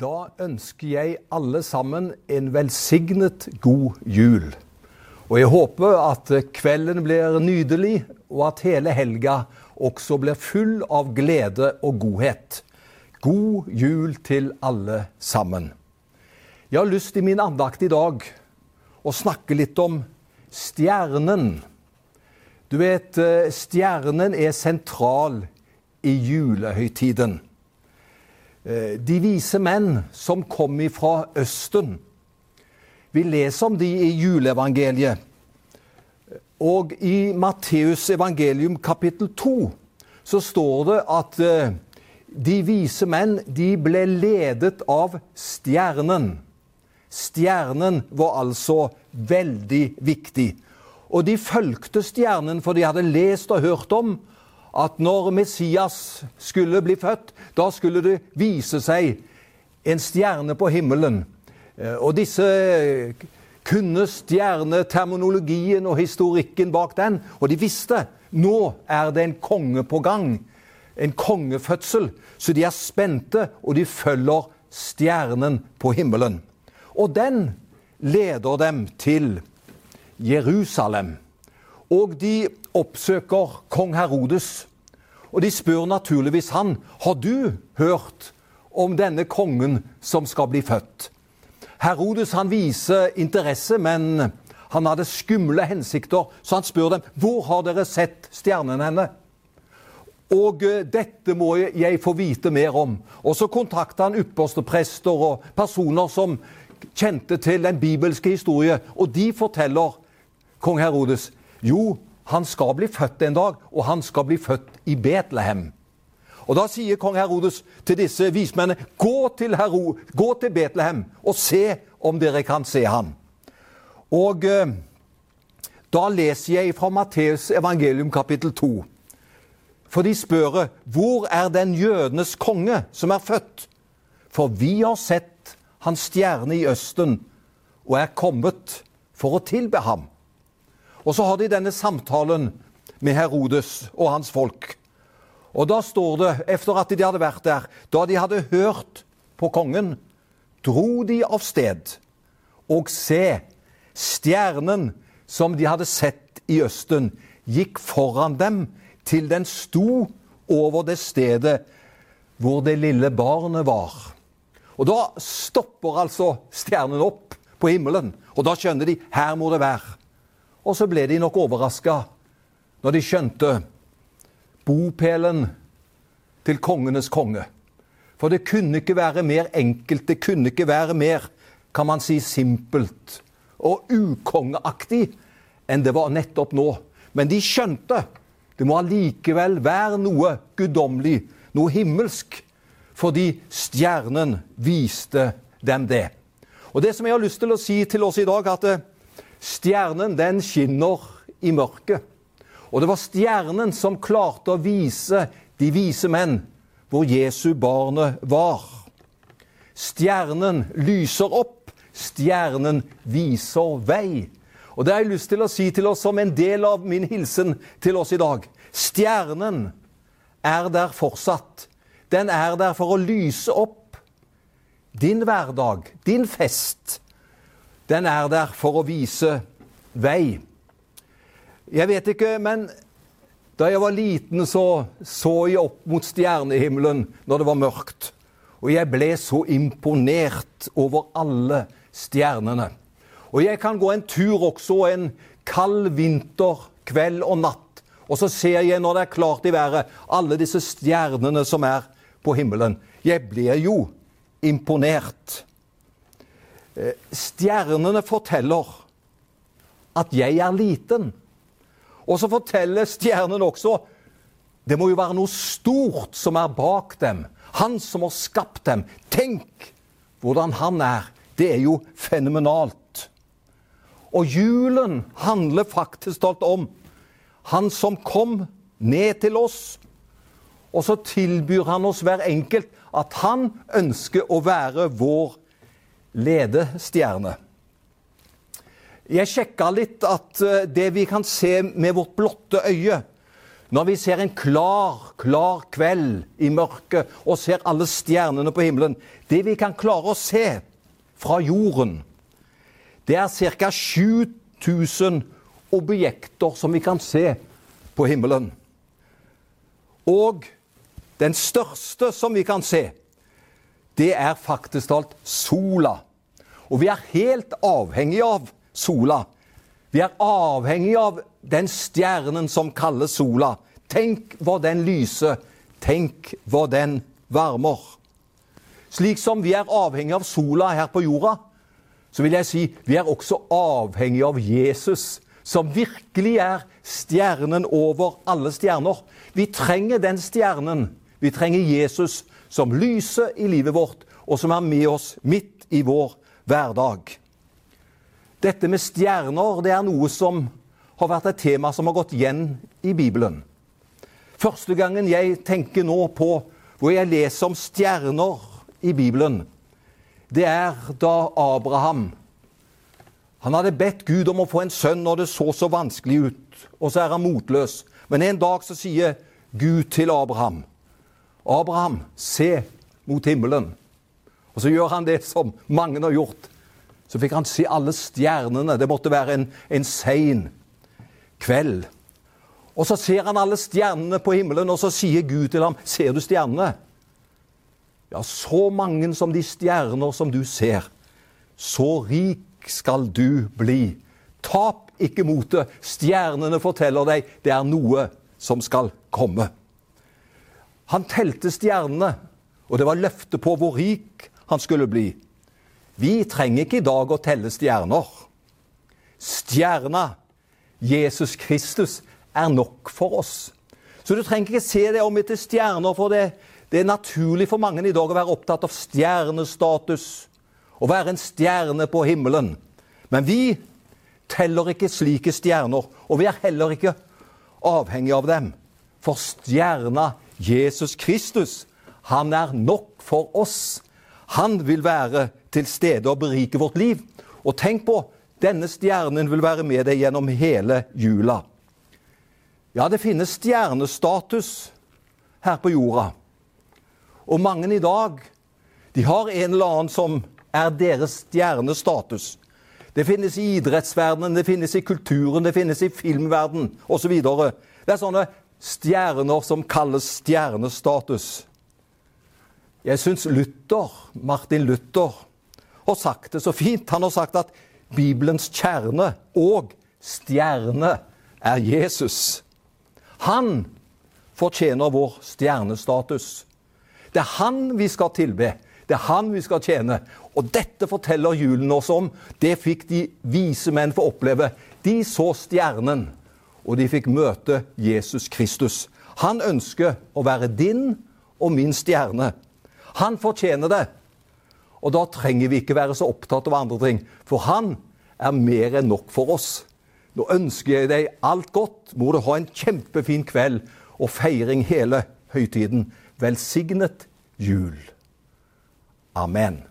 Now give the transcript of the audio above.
Da ønsker jeg alle sammen en velsignet god jul. Og jeg håper at kvelden blir nydelig, og at hele helga også blir full av glede og godhet. God jul til alle sammen. Jeg har lyst i min andakt i dag å snakke litt om stjernen. Du vet, stjernen er sentral i julehøytiden. De vise menn som kom ifra Østen. Vi leser om de i juleevangeliet. Og i Matteus evangelium kapittel 2 så står det at de vise menn de ble ledet av stjernen. Stjernen var altså veldig viktig. Og de fulgte stjernen, for de hadde lest og hørt om at når Messias skulle bli født, da skulle det vise seg en stjerne på himmelen. Og disse kunne stjerneterminologien og historikken bak den, og de visste nå er det en konge på gang. En kongefødsel. Så de er spente, og de følger stjernen på himmelen. Og den leder dem til Jerusalem. Og de oppsøker kong Herodes. Og de spør naturligvis han har du hørt om denne kongen som skal bli født. Herodes han viser interesse, men han hadde skumle hensikter, så han spør dem hvor har dere sett stjernen henne? Og dette må jeg få vite mer om. Og så kontakta han ypperste prester og personer som kjente til den bibelske historie, og de forteller kong Herodes jo, han skal bli født en dag, og han skal bli født i Betlehem. Og Da sier kong Herodes til disse vismennene gå til, Hero, gå til Betlehem og se om dere kan se han. Og eh, da leser jeg fra Matteus evangelium kapittel 2. For de spør hvor er den jødenes konge som er født? For vi har sett hans stjerne i Østen og er kommet for å tilbe ham. Og så har de denne samtalen med Herodes og hans folk. Og da står det, etter at de hadde vært der, da de hadde hørt på kongen, dro de av sted og se stjernen som de hadde sett i Østen, gikk foran dem til den sto over det stedet hvor det lille barnet var. Og da stopper altså stjernen opp på himmelen, og da skjønner de her må det være. Og så ble de nok overraska når de skjønte bopelen til kongenes konge. For det kunne ikke være mer enkelt, det kunne ikke være mer, kan man si, simpelt og ukongeaktig enn det var nettopp nå. Men de skjønte det må allikevel være noe guddommelig, noe himmelsk, fordi stjernen viste dem det. Og det som jeg har lyst til å si til oss i dag, at stjernen den skinner i mørket. Og det var stjernen som klarte å vise de vise menn hvor Jesu barnet var. Stjernen lyser opp, stjernen viser vei. Og det har jeg lyst til å si til oss som en del av min hilsen til oss i dag. Stjernen er der fortsatt. Den er der for å lyse opp din hverdag, din fest. Den er der for å vise vei. Jeg vet ikke, men da jeg var liten, så så jeg opp mot stjernehimmelen når det var mørkt. Og jeg ble så imponert over alle stjernene. Og jeg kan gå en tur også en kald vinter, kveld og natt. Og så ser jeg når det er klart i været, alle disse stjernene som er på himmelen. Jeg blir jo imponert. Eh, stjernene forteller at jeg er liten. Og så forteller stjernen også det må jo være noe stort som er bak dem. Han som har skapt dem. Tenk hvordan han er. Det er jo fenomenalt. Og julen handler faktisk alt om han som kom ned til oss. Og så tilbyr han oss hver enkelt at han ønsker å være vår ledestjerne. Jeg sjekka litt at det vi kan se med vårt blotte øye, Når vi ser en klar, klar kveld i mørket og ser alle stjernene på himmelen Det vi kan klare å se fra jorden, det er ca. 7000 objekter som vi kan se på himmelen. Og den største som vi kan se, det er faktisk talt sola. Og vi er helt avhengig av sola. Vi er avhengig av den stjernen som kalles sola. Tenk hva den lyser. Tenk hva den varmer. Slik som vi er avhengig av sola her på jorda, så vil jeg si vi er også avhengig av Jesus, som virkelig er stjernen over alle stjerner. Vi trenger den stjernen. Vi trenger Jesus som lyser i livet vårt, og som er med oss midt i vår hverdag. Dette med stjerner det er noe som har vært et tema som har gått igjen i Bibelen. Første gangen jeg tenker nå på hvor jeg leser om stjerner i Bibelen, det er da Abraham Han hadde bedt Gud om å få en sønn når det så så vanskelig ut, og så er han motløs. Men en dag så sier Gud til Abraham Abraham, se mot himmelen. Og så gjør han det som mange har gjort. Så fikk han se alle stjernene. Det måtte være en, en sein kveld. Og så ser han alle stjernene på himmelen, og så sier Gud til ham, 'Ser du stjernene?' Ja, så mange som de stjerner som du ser. Så rik skal du bli. Tap ikke motet. Stjernene forteller deg det er noe som skal komme. Han telte stjernene, og det var løfte på hvor rik han skulle bli. Vi trenger ikke i dag å telle stjerner. Stjerna, Jesus Kristus, er nok for oss. Så du trenger ikke se det om etter stjerner, for det, det er naturlig for mange i dag å være opptatt av stjernestatus. Å være en stjerne på himmelen. Men vi teller ikke slike stjerner, og vi er heller ikke avhengig av dem. For stjerna Jesus Kristus, han er nok for oss. Han vil være til stede og berike vårt liv. Og tenk på, denne stjernen vil være med deg gjennom hele jula. Ja, det finnes stjernestatus her på jorda. Og mange i dag, de har en eller annen som er deres stjernestatus. Det finnes i idrettsverdenen, det finnes i kulturen, det finnes i filmverdenen osv. Det er sånne stjerner som kalles stjernestatus. Jeg syns Luther, Martin Luther har sagt det så fint. Han har sagt at Bibelens kjerne og stjerne er Jesus. Han fortjener vår stjernestatus. Det er han vi skal tilbe. Det er han vi skal tjene. Og dette forteller julen oss om. Det fikk de vise menn få oppleve. De så stjernen og de fikk møte Jesus Kristus. Han ønsker å være din og min stjerne. Han fortjener det. Og da trenger vi ikke være så opptatt av andre ting, for han er mer enn nok for oss. Nå ønsker jeg deg alt godt. Må du ha en kjempefin kveld og feiring hele høytiden. Velsignet jul. Amen.